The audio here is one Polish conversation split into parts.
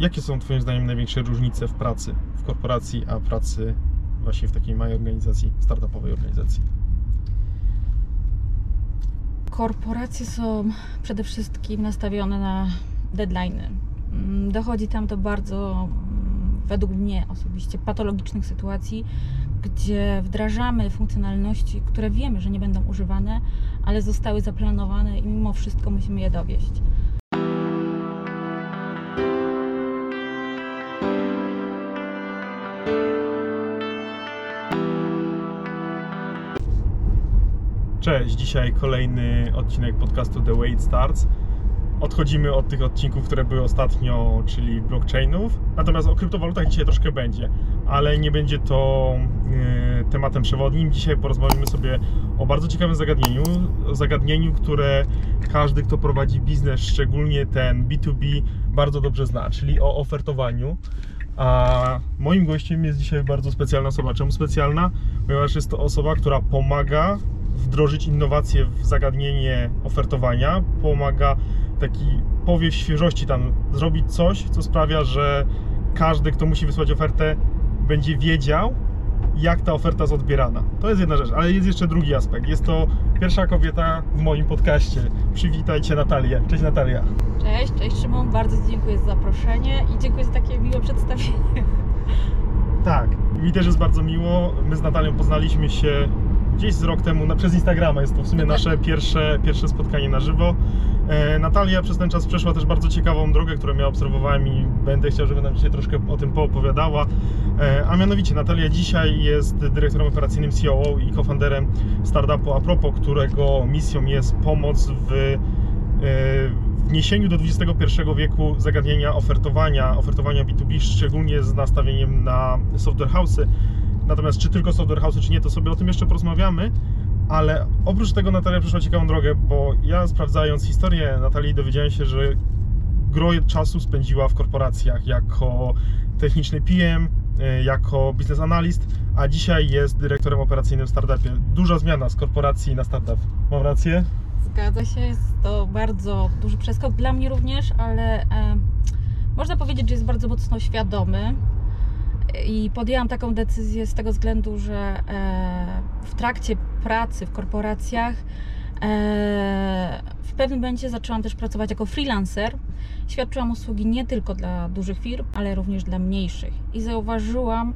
Jakie są Twoim zdaniem największe różnice w pracy w korporacji, a pracy właśnie w takiej małej organizacji, startupowej organizacji? Korporacje są przede wszystkim nastawione na deadlines. Mm, Dochodzi tam do bardzo, mm, według mnie osobiście, patologicznych sytuacji, gdzie wdrażamy funkcjonalności, które wiemy, że nie będą używane, ale zostały zaplanowane i mimo wszystko musimy je dowieść. Cześć, dzisiaj kolejny odcinek podcastu The Way It Starts. Odchodzimy od tych odcinków, które były ostatnio, czyli blockchainów. Natomiast o kryptowalutach dzisiaj troszkę będzie, ale nie będzie to e, tematem przewodnim. Dzisiaj porozmawiamy sobie o bardzo ciekawym zagadnieniu, o zagadnieniu, które każdy, kto prowadzi biznes, szczególnie ten B2B, bardzo dobrze zna, czyli o ofertowaniu. A moim gościem jest dzisiaj bardzo specjalna osoba. Czemu specjalna? Ponieważ jest to osoba, która pomaga wdrożyć innowacje w zagadnienie ofertowania, pomaga taki powiew świeżości tam, zrobić coś, co sprawia, że każdy, kto musi wysłać ofertę, będzie wiedział, jak ta oferta jest odbierana. To jest jedna rzecz, ale jest jeszcze drugi aspekt. Jest to pierwsza kobieta w moim podcaście. Przywitajcie Natalię. Cześć Natalia. Cześć, cześć Szymon, bardzo dziękuję za zaproszenie i dziękuję za takie miłe przedstawienie. Tak, mi też jest bardzo miło. My z Natalią poznaliśmy się gdzieś z rok temu na, przez Instagrama. Jest to w sumie nasze pierwsze, pierwsze spotkanie na żywo. E, Natalia przez ten czas przeszła też bardzo ciekawą drogę, którą ja obserwowałem i będę chciał, żeby nam dzisiaj troszkę o tym poopowiadała. E, a mianowicie Natalia dzisiaj jest dyrektorem operacyjnym COO i cofounderem startupu Apropo, którego misją jest pomoc w e, wniesieniu do XXI wieku zagadnienia ofertowania, ofertowania B2B, szczególnie z nastawieniem na software house'y. Natomiast czy tylko software house'y, czy nie, to sobie o tym jeszcze porozmawiamy. Ale oprócz tego Natalia przeszła ciekawą drogę, bo ja sprawdzając historię Natalii dowiedziałem się, że gro czasu spędziła w korporacjach jako techniczny PM, y, jako biznes analyst, a dzisiaj jest dyrektorem operacyjnym w startupie. Duża zmiana z korporacji na startup. Mam rację? Zgadza się, jest to bardzo duży przeskok dla mnie również, ale e, można powiedzieć, że jest bardzo mocno świadomy. I podjęłam taką decyzję z tego względu, że e, w trakcie pracy w korporacjach e, w pewnym momencie zaczęłam też pracować jako freelancer. Świadczyłam usługi nie tylko dla dużych firm, ale również dla mniejszych. I zauważyłam,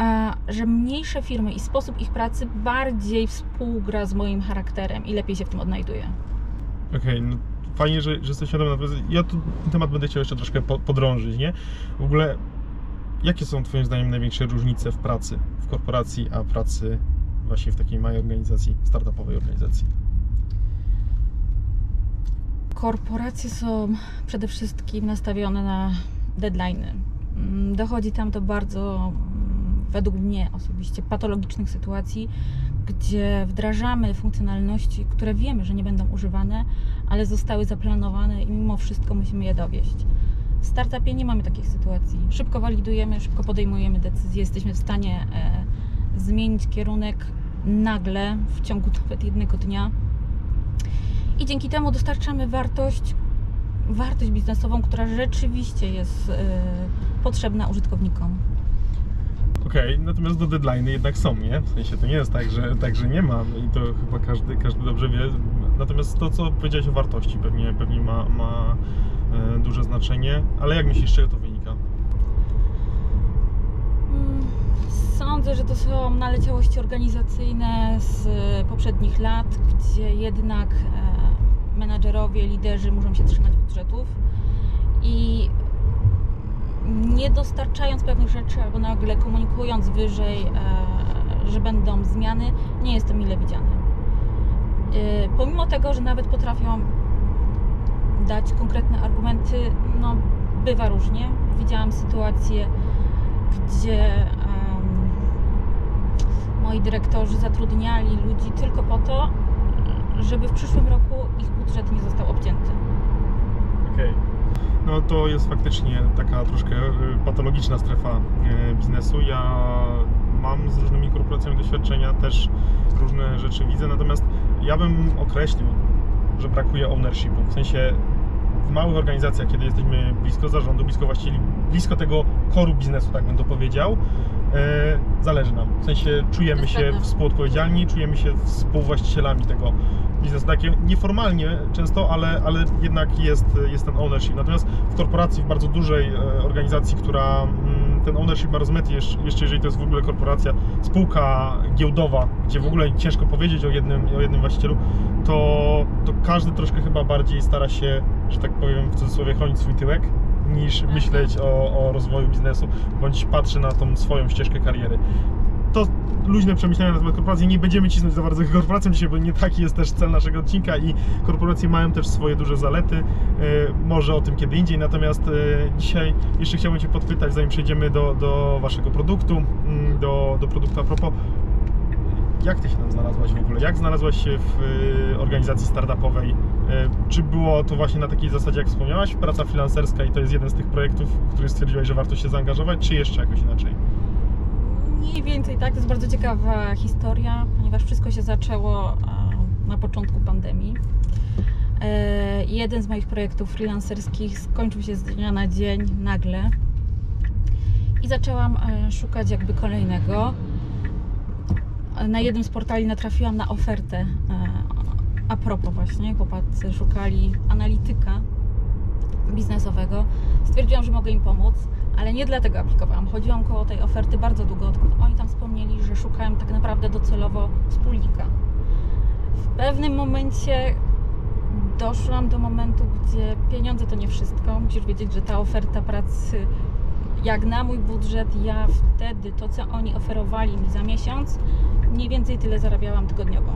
e, że mniejsze firmy i sposób ich pracy bardziej współgra z moim charakterem i lepiej się w tym odnajduję. Okej, no fajnie, że, że jesteś. Natomiast ja tu ten temat będę chciał jeszcze troszkę po, podrążyć, nie? W ogóle, jakie są Twoim zdaniem największe różnice w pracy w korporacji, a pracy właśnie w takiej małej organizacji, startupowej organizacji? Korporacje są przede wszystkim nastawione na deadlines. Mm, Dochodzi tam do bardzo, mm, według mnie osobiście, patologicznych sytuacji, gdzie wdrażamy funkcjonalności, które wiemy, że nie będą używane, ale zostały zaplanowane i mimo wszystko musimy je dowieść. W startupie nie mamy takich sytuacji. Szybko walidujemy, szybko podejmujemy decyzje, jesteśmy w stanie e, zmienić kierunek nagle, w ciągu nawet jednego dnia i dzięki temu dostarczamy wartość, wartość biznesową, która rzeczywiście jest e, potrzebna użytkownikom. Okej, natomiast do deadline'y jednak są, nie? W sensie to nie jest tak, że, tak, że nie ma i to chyba każdy, każdy dobrze wie. Natomiast to, co powiedziałeś o wartości, pewnie, pewnie ma, ma duże znaczenie. Ale jak myślisz, z czego to wynika? Mm, Sądzę, że to są naleciałości organizacyjne z e, poprzednich lat, gdzie jednak e, menadżerowie, liderzy muszą się trzymać budżetów i nie dostarczając pewnych rzeczy albo nagle komunikując wyżej, e, że będą zmiany, nie jest to mile widziane. E, Pomimo tego, że nawet potrafią dać konkretne argumenty, no bywa różnie. Widziałam sytuacje, gdzie em, moi dyrektorzy zatrudniali ludzi tylko po to, żeby w przyszłym roku ich budżet nie został obcięty. Okej. No to jest faktycznie taka troszkę y, patologiczna strefa y, biznesu. Ja mam z różnymi korporacjami doświadczenia, też różne rzeczy widzę, natomiast ja bym określił, że brakuje ownershipu. W sensie w małych organizacjach, kiedy jesteśmy blisko zarządu, blisko właścicieli, blisko tego koru biznesu, tak bym to powiedział, e, zależy nam. W sensie czujemy się współodpowiedzialni, czujemy się współwłaścicielami tego biznesu. Takie nieformalnie często, ale, ale jednak jest, jest ten ownership. Natomiast w korporacji, w bardzo dużej e, organizacji, która ten ownership ma rozmyty, jeszcze, jeżeli to jest w ogóle korporacja, spółka giełdowa, gdzie w ogóle ciężko powiedzieć o jednym, o jednym właścicielu, to, to każdy troszkę chyba bardziej stara się, że tak powiem w cudzysłowie, chronić swój tyłek, niż Mhm. myśleć o, o rozwoju biznesu, bądź patrzy na tą swoją ścieżkę kariery. To luźne przemyślenia na temat korporacji. Nie będziemy cisnąć za bardzo korporacją dzisiaj, bo nie taki jest też cel naszego odcinka i korporacje mają też swoje duże zalety. E, Może o tym kiedy indziej. Natomiast e, dzisiaj jeszcze chciałbym Cię podpytać, zanim przejdziemy do, do Waszego produktu, mm, do, do produktu a propos. Jak Ty się tam znalazłaś w ogóle? Jak znalazłaś się w e, organizacji startupowej? Czy było to właśnie na takiej zasadzie, jak wspomniałaś, praca freelancerska i to jest jeden z tych projektów, w który stwierdziłaś, że warto się zaangażować, czy jeszcze jakoś inaczej? Mniej więcej tak, to jest bardzo ciekawa historia, ponieważ wszystko się zaczęło e, na początku pandemii. E, Jeden z moich projektów freelancerskich skończył się z dnia na dzień nagle i zaczęłam e, szukać jakby kolejnego. Na jednym z portali natrafiłam na ofertę a propos właśnie, chłopacy szukali analityka biznesowego. Stwierdziłam, że mogę im pomóc, ale nie dlatego aplikowałam. Chodziłam koło tej oferty bardzo długo, odkąd oni tam wspomnieli, że szukają tak naprawdę docelowo wspólnika. W pewnym momencie doszłam do momentu, gdzie pieniądze to nie wszystko. Musisz wiedzieć, że ta oferta pracy, jak na mój budżet, ja wtedy to, co oni oferowali mi za miesiąc, mniej więcej tyle zarabiałam tygodniowo.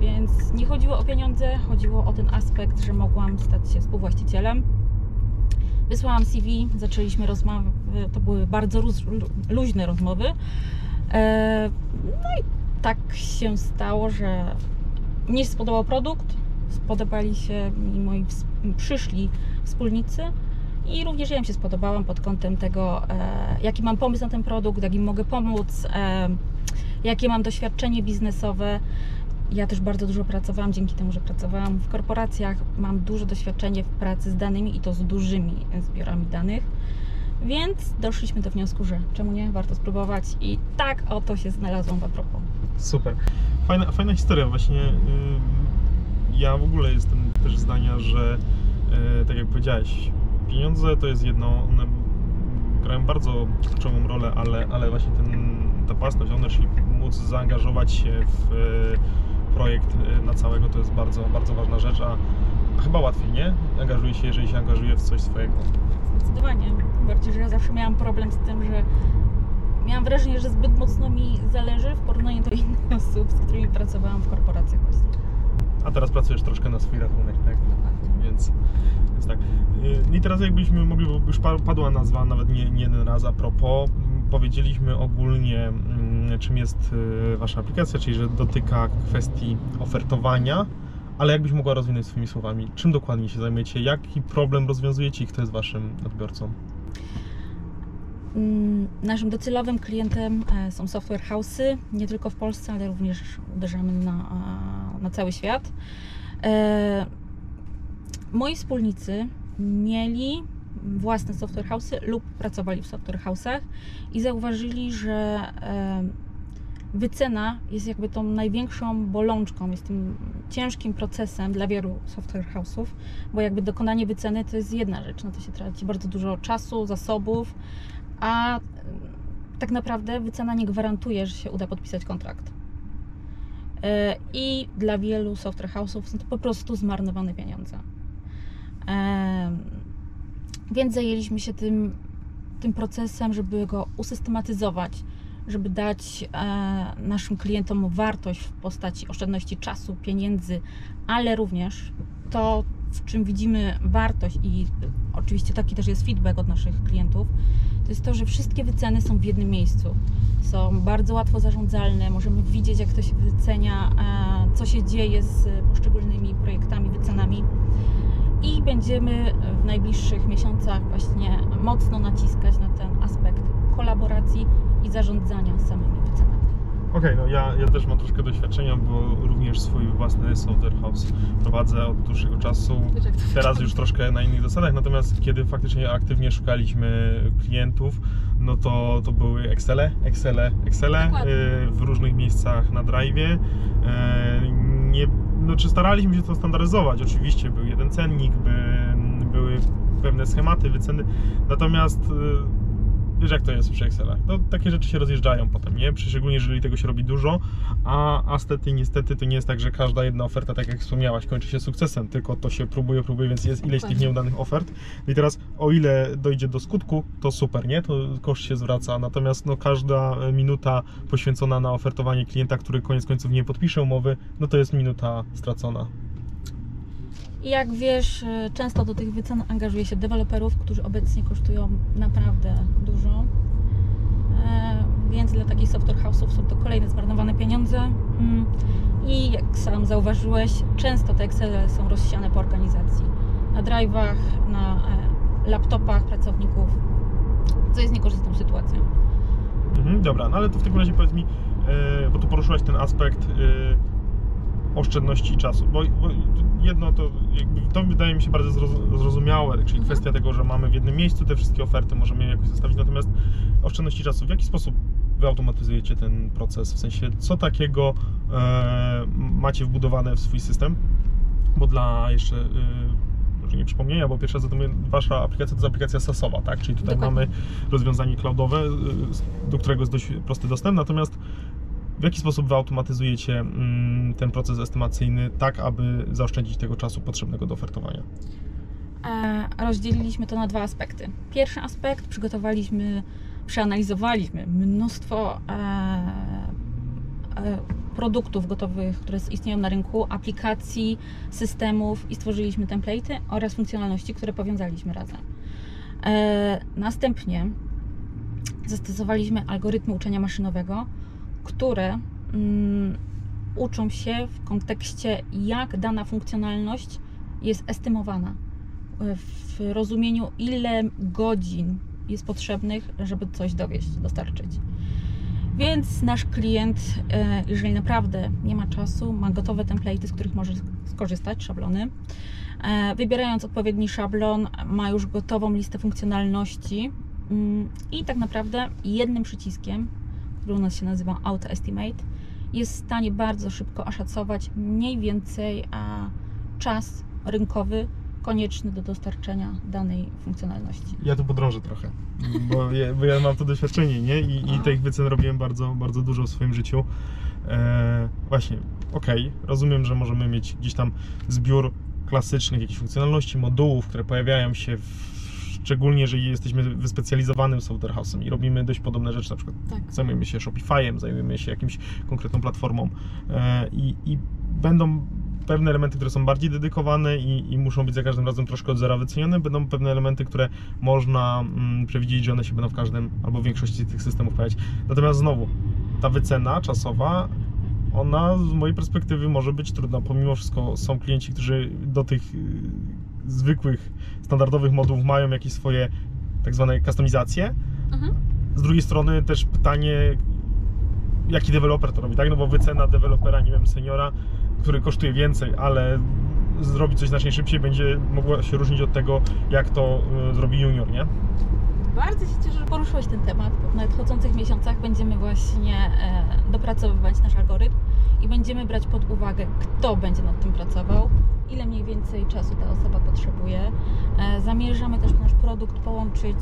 Więc nie chodziło o pieniądze, chodziło o ten aspekt, że mogłam stać się współwłaścicielem. Wysłałam CV, zaczęliśmy rozmowy, to były bardzo luźne rozmowy. E, No i tak się stało, że mnie się spodobał produkt, spodobali się mi moi przyszli wspólnicy i również ja im się spodobałam pod kątem tego, e, jaki mam pomysł na ten produkt, jak im mogę pomóc, e, jakie mam doświadczenie biznesowe. Ja też bardzo dużo pracowałam, dzięki temu, że pracowałam w korporacjach. Mam duże doświadczenie w pracy z danymi i to z dużymi zbiorami danych. Więc doszliśmy do wniosku, że czemu nie, warto spróbować i tak oto się znalazłam w Apropos. Super. Fajna, fajna historia właśnie. ym, Ja w ogóle jestem też zdania, że e, tak jak powiedziałeś, pieniądze to jest jedno, one grają bardzo kluczową rolę, ale, ale właśnie ten, ta własność, ownership, móc zaangażować się w e, projekt e, na całego to jest bardzo, bardzo ważna rzecz, a chyba łatwiej, nie? Angażuje się, jeżeli się angażuje w coś swojego. Zdecydowanie. Bardziej, że ja zawsze miałam problem z tym, że miałam wrażenie, że zbyt mocno mi zależy w porównaniu do innych osób, z którymi pracowałam w korporacjach właśnie. A teraz pracujesz troszkę na swój rachunek, tak? Dokładnie. Więc, więc tak. Yy, I teraz jakbyśmy mogli, bo już pa- padła nazwa nawet nie, nie jeden raz a propos, powiedzieliśmy ogólnie mm, czym jest yy, Wasza aplikacja, czyli że dotyka kwestii ofertowania, ale jakbyś mogła rozwinąć swoimi słowami, czym dokładnie się zajmujecie, jaki problem rozwiązujecie i kto jest Waszym odbiorcą? Mm, Naszym docelowym klientem e, są software house'y, nie tylko w Polsce, ale również uderzamy na, na cały świat. E, Moi wspólnicy mieli własne software house'y lub pracowali w software house'ach i zauważyli, że e, wycena jest jakby tą największą bolączką, jest tym ciężkim procesem dla wielu software house'ów, bo jakby dokonanie wyceny to jest jedna rzecz, na to się traci bardzo dużo czasu, zasobów, a tak naprawdę wycena nie gwarantuje, że się uda podpisać kontrakt. Y, I dla wielu software house'ów są to po prostu zmarnowane pieniądze. Więc zajęliśmy się tym, tym procesem, żeby go usystematyzować, żeby dać e, naszym klientom wartość w postaci oszczędności czasu, pieniędzy, ale również to, w czym widzimy wartość i oczywiście taki też jest feedback od naszych klientów, to jest to, że wszystkie wyceny są w jednym miejscu. Są bardzo łatwo zarządzalne, możemy widzieć, jak to się wycenia, e, co się dzieje z poszczególnymi projektami, wycenami. I będziemy w najbliższych miesiącach właśnie mocno naciskać na ten aspekt kolaboracji i zarządzania samymi wycenami. Okej, no ja, ja też mam troszkę doświadczenia, bo również swój własny software house prowadzę od dłuższego czasu. Teraz już troszkę na innych zasadach, natomiast kiedy faktycznie aktywnie szukaliśmy klientów, no to, to były Excele, Excele, Excele Dokładnie. y, w różnych miejscach na drive. Nie, no, czy staraliśmy się to standaryzować? Oczywiście był jeden cennik, by, były pewne schematy, wyceny, natomiast y, wiesz jak to jest przy Excelach, to takie rzeczy się rozjeżdżają potem, nie? Szczególnie jeżeli tego się robi dużo, a, a stety niestety to nie jest tak, że każda jedna oferta, tak jak wspomniałaś, kończy się sukcesem, tylko to się próbuje, próbuje, więc jest ileś tych nieudanych ofert. I teraz o ile dojdzie do skutku, to super, nie? To koszt się zwraca, natomiast no każda minuta poświęcona na ofertowanie klienta, który koniec końców nie podpisze umowy, no to jest minuta stracona. I jak wiesz, y, często do tych wycen angażuje się deweloperów, którzy obecnie kosztują naprawdę dużo. E, Więc dla takich software house'ów są to kolejne zmarnowane pieniądze. Mm, I jak sam zauważyłeś, często te Excel są rozsiane po organizacji. Na drive'ach, na e, laptopach pracowników, co jest niekorzystną sytuacją. Mhm, dobra, no ale to w takim razie powiedz mi, e, bo tu poruszyłaś ten aspekt oszczędności czasu, bo, bo jedno to, jakby, to wydaje mi się bardzo zroz- zrozumiałe, czyli kwestia tego, że mamy w jednym miejscu te wszystkie oferty, możemy je jakoś zostawić, natomiast oszczędności czasu, w jaki sposób wy automatyzujecie ten proces, w sensie co takiego e, macie wbudowane w swój system, bo dla jeszcze e, może nie przypomnienia, bo pierwsza zatem wasza aplikacja to jest aplikacja SaaSowa, tak? Czyli tutaj Dokładnie. mamy rozwiązanie cloudowe, y, do którego jest dość prosty dostęp, natomiast w jaki sposób wy automatyzujecie mm, ten proces estymacyjny tak, aby zaoszczędzić tego czasu potrzebnego do ofertowania? E, rozdzieliliśmy to na dwa aspekty. Pierwszy aspekt przygotowaliśmy, przeanalizowaliśmy mnóstwo e, e, produktów gotowych, które istnieją na rynku, aplikacji, systemów i stworzyliśmy template'y oraz funkcjonalności, które powiązaliśmy razem. Następnie zastosowaliśmy algorytmy uczenia maszynowego, które mm, uczą się w kontekście, jak dana funkcjonalność jest estymowana w rozumieniu, ile godzin jest potrzebnych, żeby coś dowieść, dostarczyć. Więc nasz klient, e, jeżeli naprawdę nie ma czasu, ma gotowe template'y, z których może skorzystać, szablony. E, Wybierając odpowiedni szablon, ma już gotową listę funkcjonalności mm, i tak naprawdę jednym przyciskiem, który u nas się nazywa Auto Estimate, jest w stanie bardzo szybko oszacować mniej więcej a, czas rynkowy konieczny do dostarczenia danej funkcjonalności. Ja tu podrążę trochę, bo ja, bo ja mam to doświadczenie, nie? I, i tych wycen robiłem bardzo, bardzo dużo w swoim życiu. E, właśnie, okej, rozumiem, że możemy mieć gdzieś tam zbiór klasycznych jakichś funkcjonalności, modułów, które pojawiają się w, szczególnie jeżeli jesteśmy wyspecjalizowanym software house'em i robimy dość podobne rzeczy, na przykład Tak. zajmujemy się Shopify'em, zajmujemy się jakimś konkretną platformą e, i, i będą pewne elementy, które są bardziej dedykowane i, i muszą być za każdym razem troszkę od zera wycenione, będą pewne elementy, które można mm, przewidzieć, że one się będą w każdym albo w większości tych systemów pojawiać. Natomiast znowu, ta wycena czasowa, ona z mojej perspektywy może być trudna. Pomimo wszystko są klienci, którzy do tych zwykłych, standardowych modułów mają jakieś swoje tak zwane kustomizacje, Mhm. z drugiej strony też pytanie, jaki deweloper to robi, tak? No bo wycena dewelopera, nie wiem, seniora, który kosztuje więcej, ale zrobi coś znacznie szybciej, będzie mogła się różnić od tego, jak to y, zrobi junior, nie? Bardzo się cieszę, że poruszyłeś ten temat. W nadchodzących miesiącach będziemy właśnie e, dopracowywać nasz algorytm i będziemy brać pod uwagę, kto będzie nad tym pracował, ile mniej więcej czasu ta osoba potrzebuje. E, zamierzamy też nasz produkt połączyć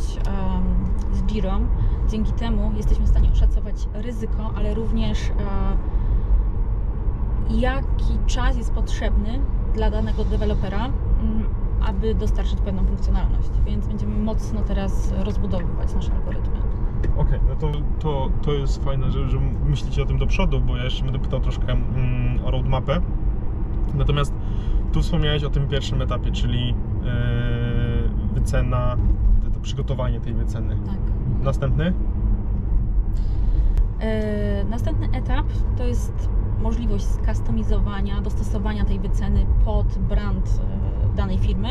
z Girą. Dzięki temu jesteśmy w stanie oszacować ryzyko, ale również e, jaki czas jest potrzebny dla danego dewelopera, mm, aby dostarczyć pewną funkcjonalność. Więc będziemy mocno teraz rozbudowywać nasze algorytmy. Okej, no to, to, to jest fajne, że, że myślicie o tym do przodu, bo ja jeszcze będę pytał troszkę mm, o roadmapę. Natomiast tu wspomniałeś o tym pierwszym etapie, czyli yy, wycena, to, to przygotowanie tej wyceny. Tak. Następny? E, Następny etap to jest możliwość skustomizowania, dostosowania tej wyceny pod brand e, danej firmy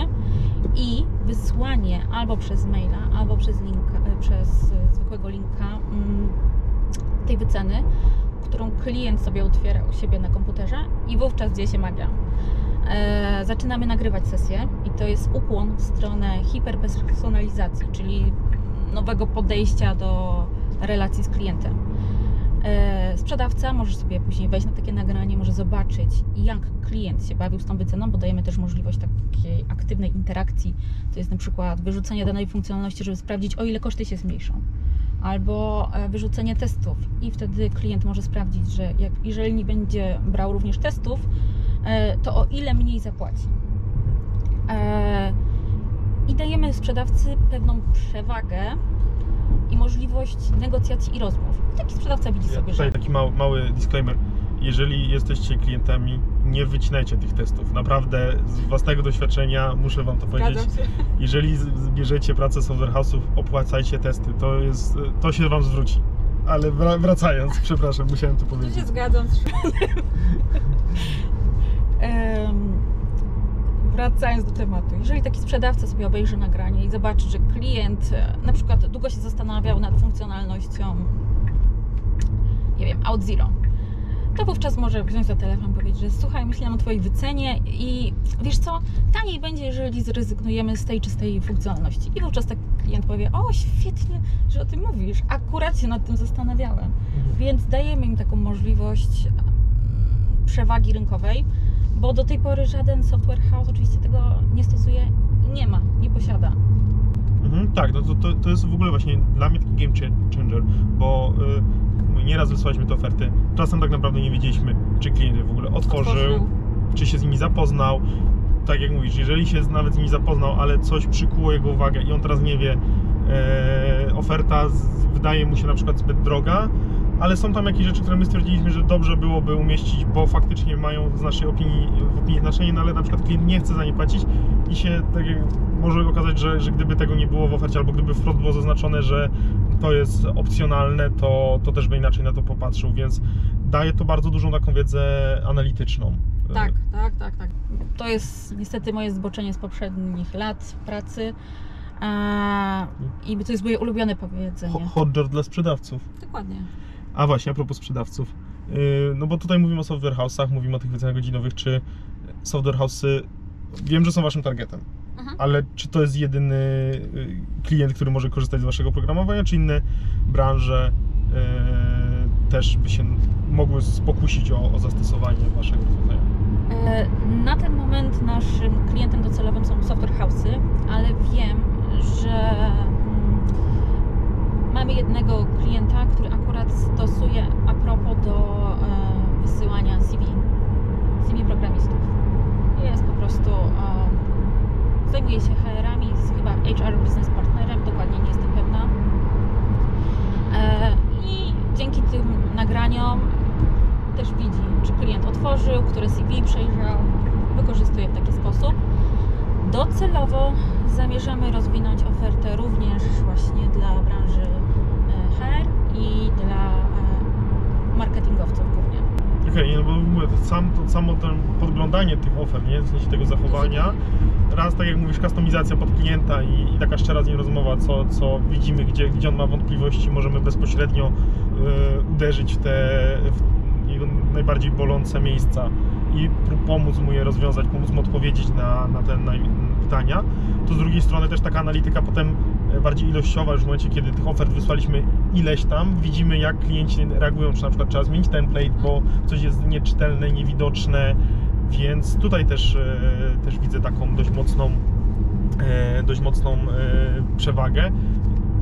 i wysłanie albo przez maila, albo przez, linka, przez e, zwykłego linka mm, tej wyceny którą klient sobie otwiera u siebie na komputerze i wówczas dzieje się magia. E, zaczynamy nagrywać sesję i to jest ukłon w stronę hiperpersonalizacji, czyli nowego podejścia do relacji z klientem. E, sprzedawca może sobie później wejść na takie nagranie, może zobaczyć, jak klient się bawił z tą wyceną, bo dajemy też możliwość takiej aktywnej interakcji. To jest na przykład wyrzucenie danej funkcjonalności, żeby sprawdzić, o ile koszty się zmniejszą. Albo e, wyrzucenie testów i wtedy klient może sprawdzić, że jak, jeżeli nie będzie brał również testów, e, to o ile mniej zapłaci. I dajemy sprzedawcy pewną przewagę i możliwość negocjacji i rozmów. Taki sprzedawca widzi Ja sobie, tutaj że taki mały, mały disclaimer. Jeżeli jesteście klientami, nie wycinajcie tych testów. Naprawdę z własnego doświadczenia muszę Wam to powiedzieć. Się. Jeżeli zbierzecie pracę software house'ów, opłacajcie testy. To jest, to się Wam zwróci. Ale wra- wracając, przepraszam, musiałem to Tu powiedzieć. się zgadzam z Wracając do tematu, jeżeli taki sprzedawca sobie obejrzy nagranie i zobaczy, że klient e, na przykład długo się zastanawiał nad funkcjonalnością, nie wiem, Out Zero, to wówczas może wziąć za telefon i powiedzieć, że słuchaj, myślałem o Twojej wycenie i wiesz co, taniej będzie, jeżeli zrezygnujemy z tej czy z tej funkcjonalności. I wówczas tak klient powie, o świetnie, że o tym mówisz, akurat się nad tym zastanawiałem. Mhm. Więc dajemy im taką możliwość mm, przewagi rynkowej, bo do tej pory żaden software house oczywiście tego nie stosuje i nie ma, nie posiada. Mhm, tak, no to, to, to jest w ogóle właśnie dla mnie taki game cha- changer, bo y, nieraz wysłaliśmy te oferty. Czasem tak naprawdę nie wiedzieliśmy, czy klient je w ogóle otworzył, czy się z nimi zapoznał. Tak jak mówisz, jeżeli się nawet z nimi zapoznał, ale coś przykuło jego uwagę i on teraz nie wie, e, oferta z, wydaje mu się na przykład zbyt droga, ale są tam jakieś rzeczy, które my stwierdziliśmy, że dobrze byłoby umieścić, bo faktycznie mają z naszej opinii, w opinii znaczenie, no ale na przykład klient nie chce za nie płacić i się tak jak może okazać, że, że gdyby tego nie było w ofercie, albo gdyby wprost było zaznaczone, że to jest opcjonalne, to, to też by inaczej na to popatrzył, więc daje to bardzo dużą taką wiedzę analityczną. Tak, tak, tak, tak. To jest niestety moje zboczenie z poprzednich lat pracy. A, I to jest moje ulubione powiedzenie. Ho- Hotjar dla sprzedawców. Dokładnie. A właśnie, a propos sprzedawców. Yy, No bo tutaj mówimy o software house'ach, mówimy o tych wycenach godzinowych, czy software house'y, wiem, że są waszym targetem, Mhm. ale czy to jest jedyny yy, klient, który może korzystać z waszego programowania, czy inne branże yy, też by się mogły spokusić o, o zastosowanie waszego rozwiązania? Na ten moment naszym klientem docelowym są software house'y, ale wiem, że mamy jednego klienta, który akurat stosuje a propos do e, wysyłania CV, CV programistów. Jest po prostu, e, zajmuje się HR-ami, jest chyba HR Business Partnerem, dokładnie nie jestem pewna. E, I dzięki tym nagraniom też widzi, czy klient otworzył, które CV przejrzał, wykorzystuje w taki sposób. Docelowo zamierzamy rozwinąć ofertę również właśnie dla branży HR i dla e, marketingowców głównie. Okej, no bo mówię, to, sam, to samo to podglądanie tych ofert, nie? w sensie tego zachowania, raz tak jak mówisz, kustomizacja pod klienta i, i taka szczera z nim rozmowa, co, co widzimy, gdzie, gdzie on ma wątpliwości, możemy bezpośrednio y, uderzyć w te w jego najbardziej bolące miejsca i pomóc mu je rozwiązać, pomóc mu odpowiedzieć na, na te naj, pytania. To z drugiej strony też taka analityka potem bardziej ilościowa, już w momencie, kiedy tych ofert wysłaliśmy ileś tam, widzimy jak klienci reagują, czy na przykład trzeba zmienić template, bo coś jest nieczytelne, niewidoczne, więc tutaj też, e, też widzę taką dość mocną, e, dość mocną e, przewagę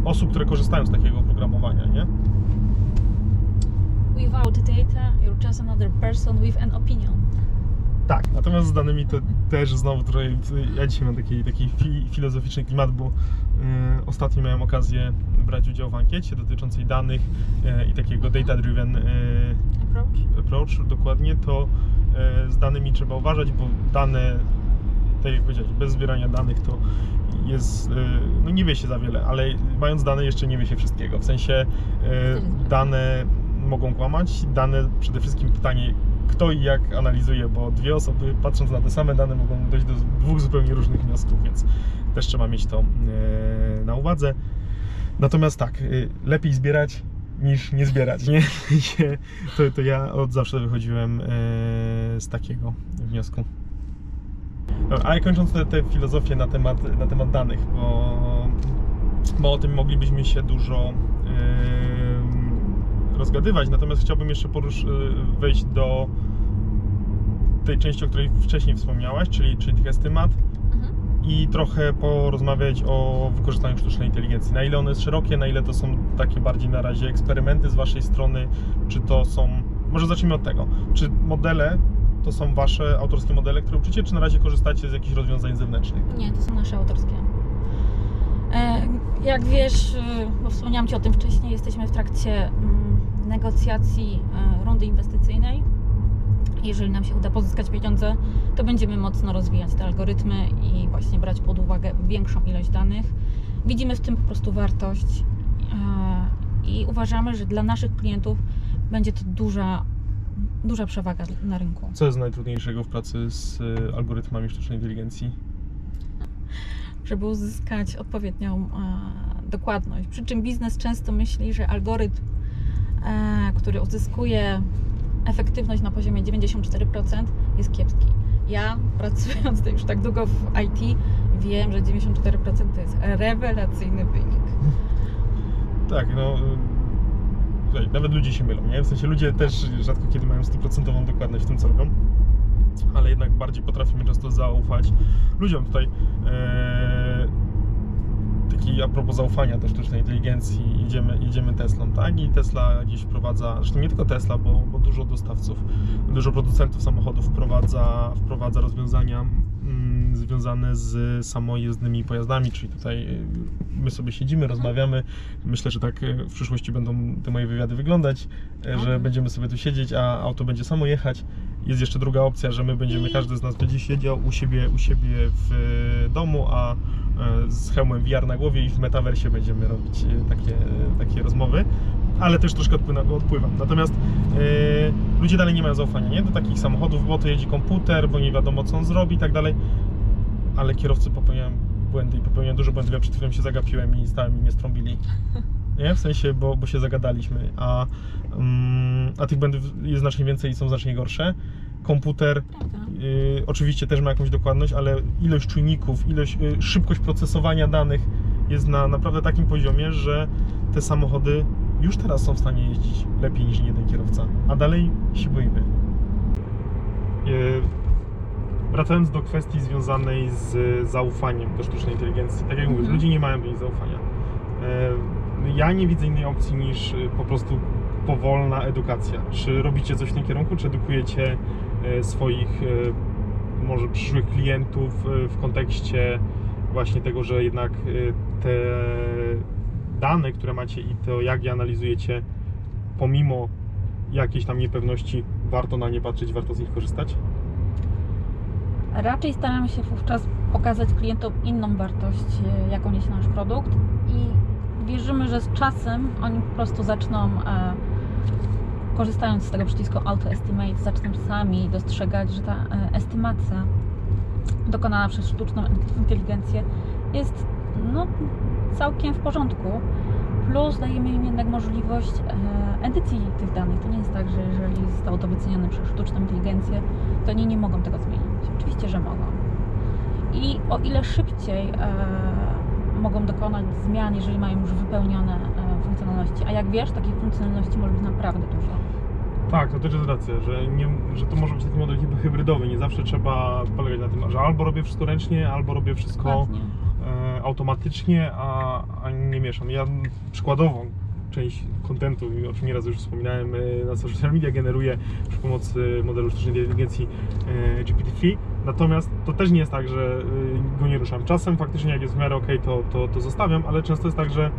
osób, które korzystają z takiego oprogramowania, nie? Without data, you're just another person with an opinion. Tak, natomiast z danymi to też znowu trochę, ja dzisiaj mam taki, taki fi, filozoficzny klimat, bo y, ostatnio miałem okazję brać udział w ankiecie dotyczącej danych y, i takiego data-driven y, Approach? approach dokładnie, to z danymi trzeba uważać, bo dane, tak jak powiedziałeś, bez zbierania danych to jest, no nie wie się za wiele, ale mając dane jeszcze nie wie się wszystkiego, w sensie dane mogą kłamać, dane przede wszystkim pytanie kto i jak analizuje, bo dwie osoby patrząc na te same dane mogą dojść do dwóch zupełnie różnych wniosków, więc też trzeba mieć to e, na uwadze. Natomiast tak, y, lepiej zbierać niż nie zbierać, nie? to, to ja od zawsze wychodziłem e, z takiego wniosku. Dobra, ale kończąc tę filozofię na temat, na temat danych, bo, bo o tym moglibyśmy się dużo rozgadywać, natomiast chciałbym jeszcze porusz, e, wejść do tej części, o której wcześniej wspomniałaś, czyli, czyli tych estymat Mhm. i trochę porozmawiać o wykorzystaniu sztucznej inteligencji. Na ile one jest szerokie, na ile to są takie bardziej na razie eksperymenty z Waszej strony, czy to są... Może zacznijmy od tego. Czy modele to są Wasze autorskie modele, które uczycie, czy na razie korzystacie z jakichś rozwiązań zewnętrznych? Nie, to są nasze autorskie. E, Jak wiesz, e, bo wspomniałam Ci o tym wcześniej, jesteśmy w trakcie mm, negocjacji e, rundy inwestycyjnej. Jeżeli nam się uda pozyskać pieniądze, to będziemy mocno rozwijać te algorytmy i właśnie brać pod uwagę większą ilość danych. Widzimy w tym po prostu wartość e, i uważamy, że dla naszych klientów będzie to duża, duża przewaga na rynku. Co jest najtrudniejszego w pracy z y, algorytmami sztucznej inteligencji? żeby uzyskać odpowiednią e, dokładność. Przy czym biznes często myśli, że algorytm, e, który uzyskuje efektywność na poziomie 94% jest kiepski. Ja pracując już tak długo w IT wiem, że 94% to jest rewelacyjny wynik. Tak, no... nawet ludzie się mylą, nie? W sensie ludzie też rzadko kiedy mają stuprocentową dokładność w tym, co robią. Ale jednak bardziej potrafimy często zaufać ludziom tutaj. E, taki a propos zaufania do sztucznej inteligencji, jedziemy, jedziemy Teslą, tak? I Tesla gdzieś wprowadza, zresztą nie tylko Tesla, bo, bo dużo dostawców, dużo producentów samochodów wprowadza, wprowadza rozwiązania mm, związane z samojezdnymi pojazdami, czyli tutaj y, my sobie siedzimy, rozmawiamy. Myślę, że tak y, w przyszłości będą te moje wywiady wyglądać, y, że Mhm. będziemy sobie tu siedzieć, a auto będzie samo jechać. Jest jeszcze druga opcja, że my będziemy, każdy z nas będzie siedział u siebie, u siebie w domu, a z hełmem VR na głowie i w metaversie będziemy robić y, takie, y, takie rozmowy. Ale też troszkę odpływa- odpływam. Natomiast ludzie dalej nie mają zaufania nie? do takich samochodów, bo to jedzie komputer, bo nie wiadomo co on zrobi i tak dalej. Ale kierowcy popełniają błędy i popełniają dużo błędów. Ja przed chwilą się zagapiłem i stałem i mnie strąbili. Nie? W sensie, bo, bo się zagadaliśmy, a, mm, a tych błędów jest znacznie więcej i są znacznie gorsze. Komputer Prawda? y, oczywiście też ma jakąś dokładność, ale ilość czujników, ilość, y, szybkość procesowania danych jest na naprawdę takim poziomie, że te samochody już teraz są w stanie jeździć lepiej niż jeden kierowca, a dalej się boimy. Y, Wracając do kwestii związanej z zaufaniem do sztucznej inteligencji, tak jak mówisz, Mhm. ludzie nie mają do niej zaufania. Y, Ja nie widzę innej opcji niż y, po prostu powolna edukacja. Czy robicie coś w tym kierunku, czy edukujecie swoich e, może przyszłych klientów e, w kontekście właśnie tego, że jednak e, te dane, które macie i to jak je analizujecie, pomimo jakiejś tam niepewności, warto na nie patrzeć, warto z nich korzystać? Raczej staramy się wówczas pokazać klientom inną wartość, e, jaką niesie nasz produkt i wierzymy, że z czasem oni po prostu zaczną, e, korzystając z tego przycisku Auto Estimate, zaczną sami dostrzegać, że ta e, estymacja dokonana przez sztuczną inteligencję jest no, całkiem w porządku. Plus dajemy im jednak możliwość e, edycji tych danych. To nie jest tak, że jeżeli zostało to wycenione przez sztuczną inteligencję, to oni nie mogą tego zmienić. Oczywiście, że mogą. I o ile szybciej e, mogą dokonać zmian, jeżeli mają już wypełnione e, funkcjonalności. A jak wiesz, takich funkcjonalności może być naprawdę dużo. Tak, to też jest racja, że, nie, że to może być taki model hybry- hybrydowy. Nie zawsze trzeba polegać na tym, że albo robię wszystko ręcznie, albo robię wszystko Dokładnie. e, automatycznie, a, a nie mieszam. Ja przykładowo część kontentu, o czym nieraz już wspominałem, e, na social media generuję przy pomocy modelu sztucznej inteligencji e, GPT-3. Natomiast to też nie jest tak, że e, go nie ruszam. Czasem faktycznie jak jest w miarę ok, to, to, to zostawiam, ale często jest tak, że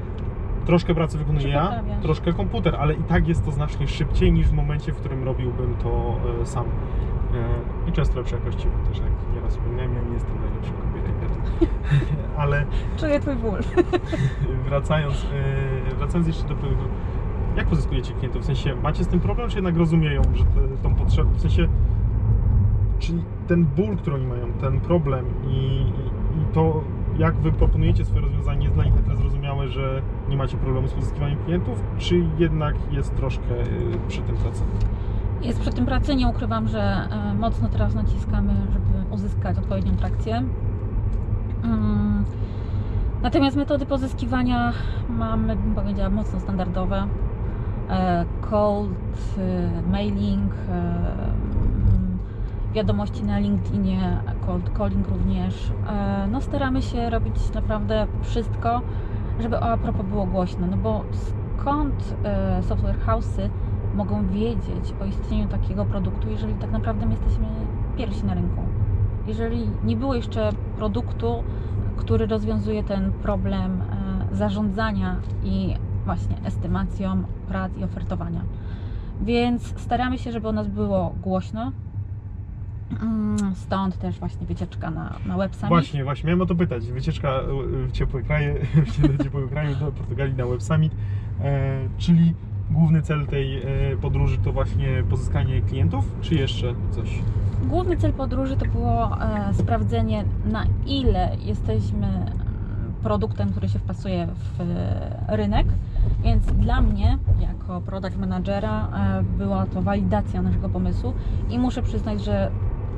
troszkę pracy wykonuję ja, troszkę komputer, ale i tak jest to znacznie szybciej niż w momencie, w którym robiłbym to e, sam. E, I często lepszej jakości, bo też jak nieraz wspomniałem, ja nie jestem najlepszym copywriterem. ale Czuję Twój ból. wracając, e, wracając jeszcze do produktu, jak pozyskujecie klientów? W sensie macie z tym problem, czy jednak rozumieją, że te, tą potrzebę, w sensie czy ten ból, który oni mają, ten problem i, i, i to jak wy proponujecie swoje rozwiązanie, jest dla nich na tyle zrozumiałe, że nie macie problemu z pozyskiwaniem klientów, czy jednak jest troszkę y, przy tym praca? Jest przy tym pracy, nie ukrywam, że e, mocno teraz naciskamy, żeby uzyskać odpowiednią trakcję. Mm. Natomiast metody pozyskiwania mamy, bym powiedziała, mocno standardowe. E, Cold, e, mailing, wiadomości na LinkedInie, cold calling również. E, No staramy się robić naprawdę wszystko, żeby o a propos było głośno, no bo skąd e, software house'y mogą wiedzieć o istnieniu takiego produktu, jeżeli tak naprawdę my jesteśmy pierwsi na rynku. Jeżeli nie było jeszcze produktu, który rozwiązuje ten problem e, zarządzania i właśnie estymacją prac i ofertowania. Więc staramy się, żeby o nas było głośno. Mm, Stąd też właśnie wycieczka na, na Web Summit. Właśnie, właśnie, miałem o to pytać. Wycieczka y, w ciepłe kraje, w ciepłe kraje do Portugalii na Web Summit, e, czyli główny cel tej e, podróży to właśnie pozyskanie klientów, czy jeszcze coś? Główny cel podróży to było e, sprawdzenie, na ile jesteśmy mm, produktem, który się wpasuje w e, rynek. Więc dla mnie, jako product managera, e, była to walidacja naszego pomysłu i muszę przyznać, że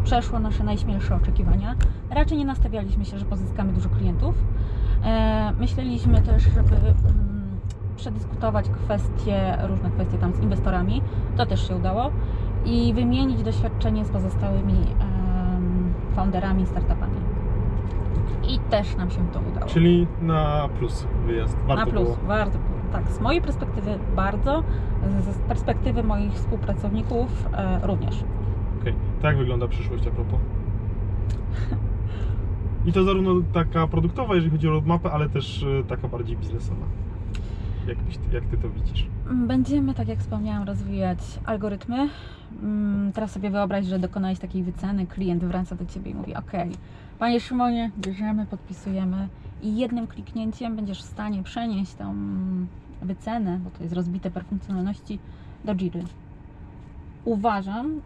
przeszło nasze najśmielsze oczekiwania. Raczej nie nastawialiśmy się, że pozyskamy dużo klientów. E, myśleliśmy też, żeby mm, przedyskutować kwestie, różne kwestie tam z inwestorami. To też się udało i wymienić doświadczenie z pozostałymi founderami, startupami. I też nam się to udało. Czyli na plus wyjazd. Warto Na plus, było. warto było. Tak, z mojej perspektywy bardzo, z z perspektywy moich współpracowników e, również. Jak wygląda przyszłość a propos? I to zarówno taka produktowa, jeżeli chodzi o roadmapę, ale też e, taka bardziej biznesowa. Jak, jak ty to widzisz? Będziemy, tak jak wspomniałam, rozwijać algorytmy. Mm, Teraz sobie wyobraź, że dokonałeś takiej wyceny, klient wraca do Ciebie i mówi ok, Panie Szymonie, bierzemy, podpisujemy i jednym kliknięciem będziesz w stanie przenieść tą wycenę, bo to jest rozbite per funkcjonalności, do Jiry. Uważam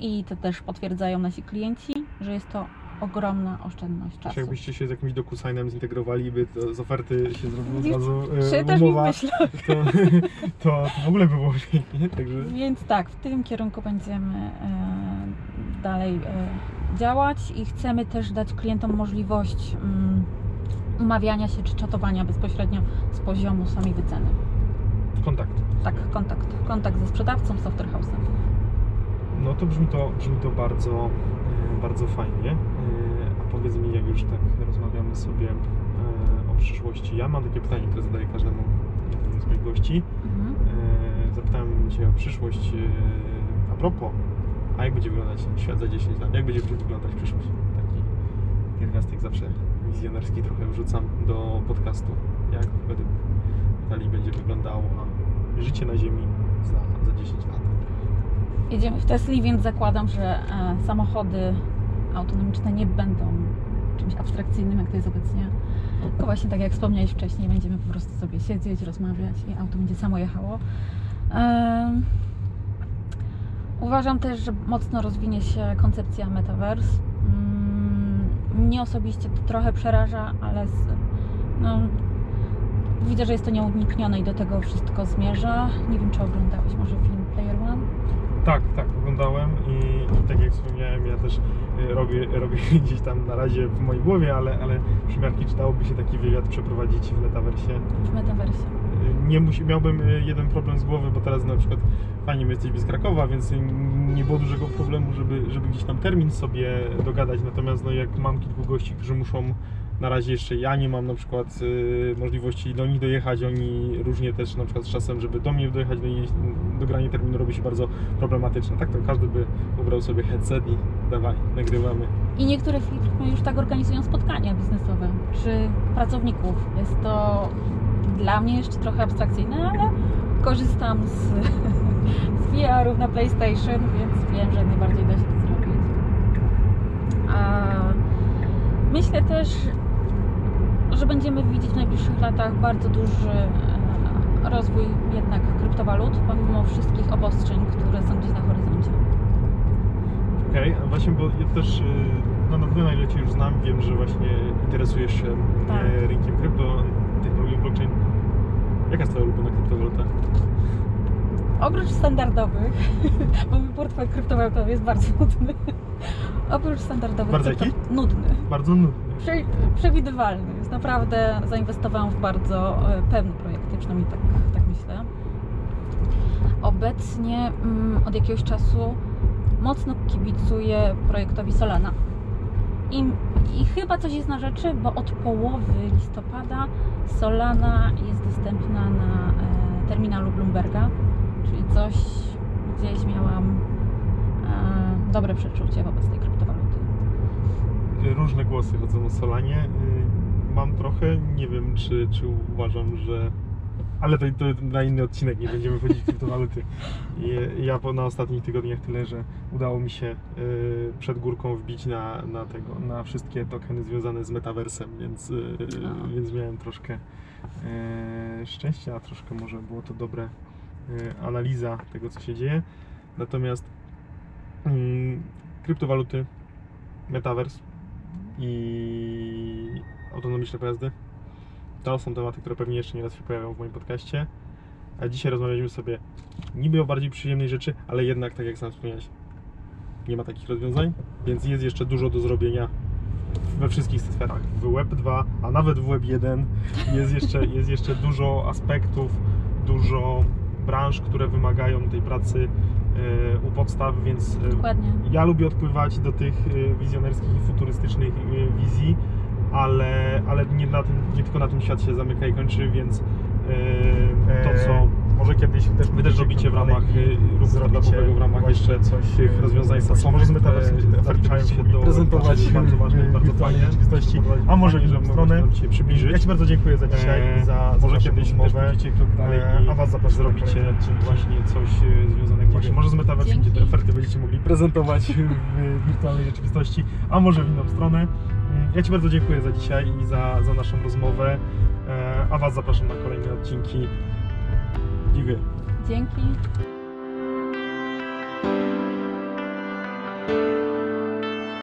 i to też potwierdzają nasi klienci, że jest to ogromna oszczędność Czy czasu. jakbyście się z jakimś DocuSignem zintegrowali, by to z oferty się zrobiło od razu e, mi umowa, to, to, to w ogóle by było pięknie, także... Więc tak, w tym kierunku będziemy e, dalej e, działać i chcemy też dać klientom możliwość mm, umawiania się czy czatowania bezpośrednio z poziomu samej wyceny. Kontakt. Tak, kontakt. Kontakt ze sprzedawcą, software house'em. No to brzmi to, brzmi to bardzo, e, bardzo fajnie. E, A powiedz mi, jak już tak rozmawiamy sobie e, o przyszłości, ja mam takie pytanie, które zadaję każdemu z moich gości. Mhm. Zapytałem Cię o przyszłość a propos, a jak będzie wyglądać świat za 10 lat? Jak będzie wyglądać przyszłość? Taki pierwiastek zawsze wizjonerski trochę wrzucam do podcastu. Jak według Natalii będzie wyglądało życie na Ziemi za, za 10 lat? Jedziemy w Tesli, więc zakładam, że e, samochody autonomiczne nie będą czymś abstrakcyjnym, jak to jest obecnie. Tylko właśnie tak jak wspomniałeś wcześniej, będziemy po prostu sobie siedzieć, rozmawiać i auto będzie samo jechało. Uważam też, że mocno rozwinie się koncepcja metaverse. Mm, Mnie osobiście to trochę przeraża, ale z, no, widzę, że jest to nieuniknione i do tego wszystko zmierza. Nie wiem, czy oglądałeś może film? Tak, tak, oglądałem i, i tak jak wspomniałem, ja też y, robię, robię gdzieś tam na razie w mojej głowie, ale, ale przymiarki czytałoby się taki wywiad przeprowadzić w metaversie. W metaversie. Y, Nie musi, miałbym y, jeden problem z głowy, bo teraz na przykład fajnie, my jesteśmy z Krakowa, więc nie było dużego problemu, żeby, żeby gdzieś tam termin sobie dogadać, natomiast no, jak mam kilku gości, którzy muszą na razie jeszcze ja nie mam na przykład y, możliwości do nich dojechać, oni różnie też na przykład z czasem, żeby do mnie dojechać, no dogranie terminu robi się bardzo problematyczne. Tak to każdy by ubrał sobie headset i dawaj, nagrywamy. I niektóre firmy już tak organizują spotkania biznesowe czy pracowników. Jest to dla mnie jeszcze trochę abstrakcyjne, ale korzystam z, z VR-ów na PlayStation, więc wiem, że najbardziej da się to zrobić. A myślę też, że będziemy widzieć w najbliższych latach bardzo duży e, rozwój jednak kryptowalut, pomimo wszystkich obostrzeń, które są gdzieś na horyzoncie. Okej, a właśnie, bo ja też y, no na tyle, na ile Cię już znam, wiem, że właśnie interesujesz się Tak. e, rynkiem krypto, technologią blockchain. Jaka jest Twoja ulubiona kryptowaluta? Oprócz standardowych, bo mój portfel kryptowalutowy jest bardzo nudny. Oprócz standardowych. Bardzo krypto-? Nudny. Bardzo nudny. Prze przewidywalny. Jest naprawdę zainwestowałam w bardzo e, pewny projekt, przynajmniej tak, tak myślę. Obecnie mm, od jakiegoś czasu mocno kibicuję projektowi Solana. I, I chyba coś jest na rzeczy, bo od połowy listopada Solana jest dostępna na e, terminalu Bloomberga, czyli coś gdzieś miałam e, dobre przeczucie wobec tej kryptowaluty. Różne głosy chodzą o Solanie. Y, Mam trochę, nie wiem czy, czy uważam, że... Ale to, to na inny odcinek, nie będziemy wchodzić w kryptowaluty. Ja po, na ostatnich tygodniach tyle, że udało mi się y, przed górką wbić na, na, tego, na wszystkie tokeny związane z metaversem, więc, y, A. więc miałem troszkę szczęścia, a troszkę może było to dobre analiza tego, co się dzieje. Natomiast mm, kryptowaluty, metavers i autonomiczne pojazdy to są tematy, które pewnie jeszcze nie raz się pojawią w moim podcaście. A dzisiaj rozmawialiśmy sobie niby o bardziej przyjemnej rzeczy, ale jednak, tak jak sam wspomniałeś, nie ma takich rozwiązań, więc jest jeszcze dużo do zrobienia we wszystkich sferach. W Web 2, a nawet w Web 1 jest jeszcze, jest jeszcze dużo aspektów, dużo branż, które wymagają tej pracy u podstaw, więc e, Dokładnie. ja lubię odpływać do tych y, wizjonerskich i futurystycznych y, wizji, ale, ale nie, na tym, nie tylko na tym świat się zamyka i kończy, więc y, to co może kiedyś też wy też robicie w ramach y, ruchu startupowego, w ramach jeszcze coś tych rozwiązań właśnie sasowych, Może z metaversem e, się do prezentować bardzo ważnej, bardzo fajnie. rzeczywistości, a może w stronę. przybliżyć. Ja Ci bardzo dziękuję za dzisiaj E, i za, może kiedyś też pójdziecie krok dalej E, a Was zapraszam zrobicie właśnie coś związanego właśnie może z metaversem, gdzie te oferty będziecie mogli prezentować w wirtualnej rzeczywistości, a może w inną stronę. Ja Ci bardzo dziękuję za dzisiaj i za, za naszą rozmowę, e, a Was zapraszam na kolejne odcinki. Dziękuję. Dzięki.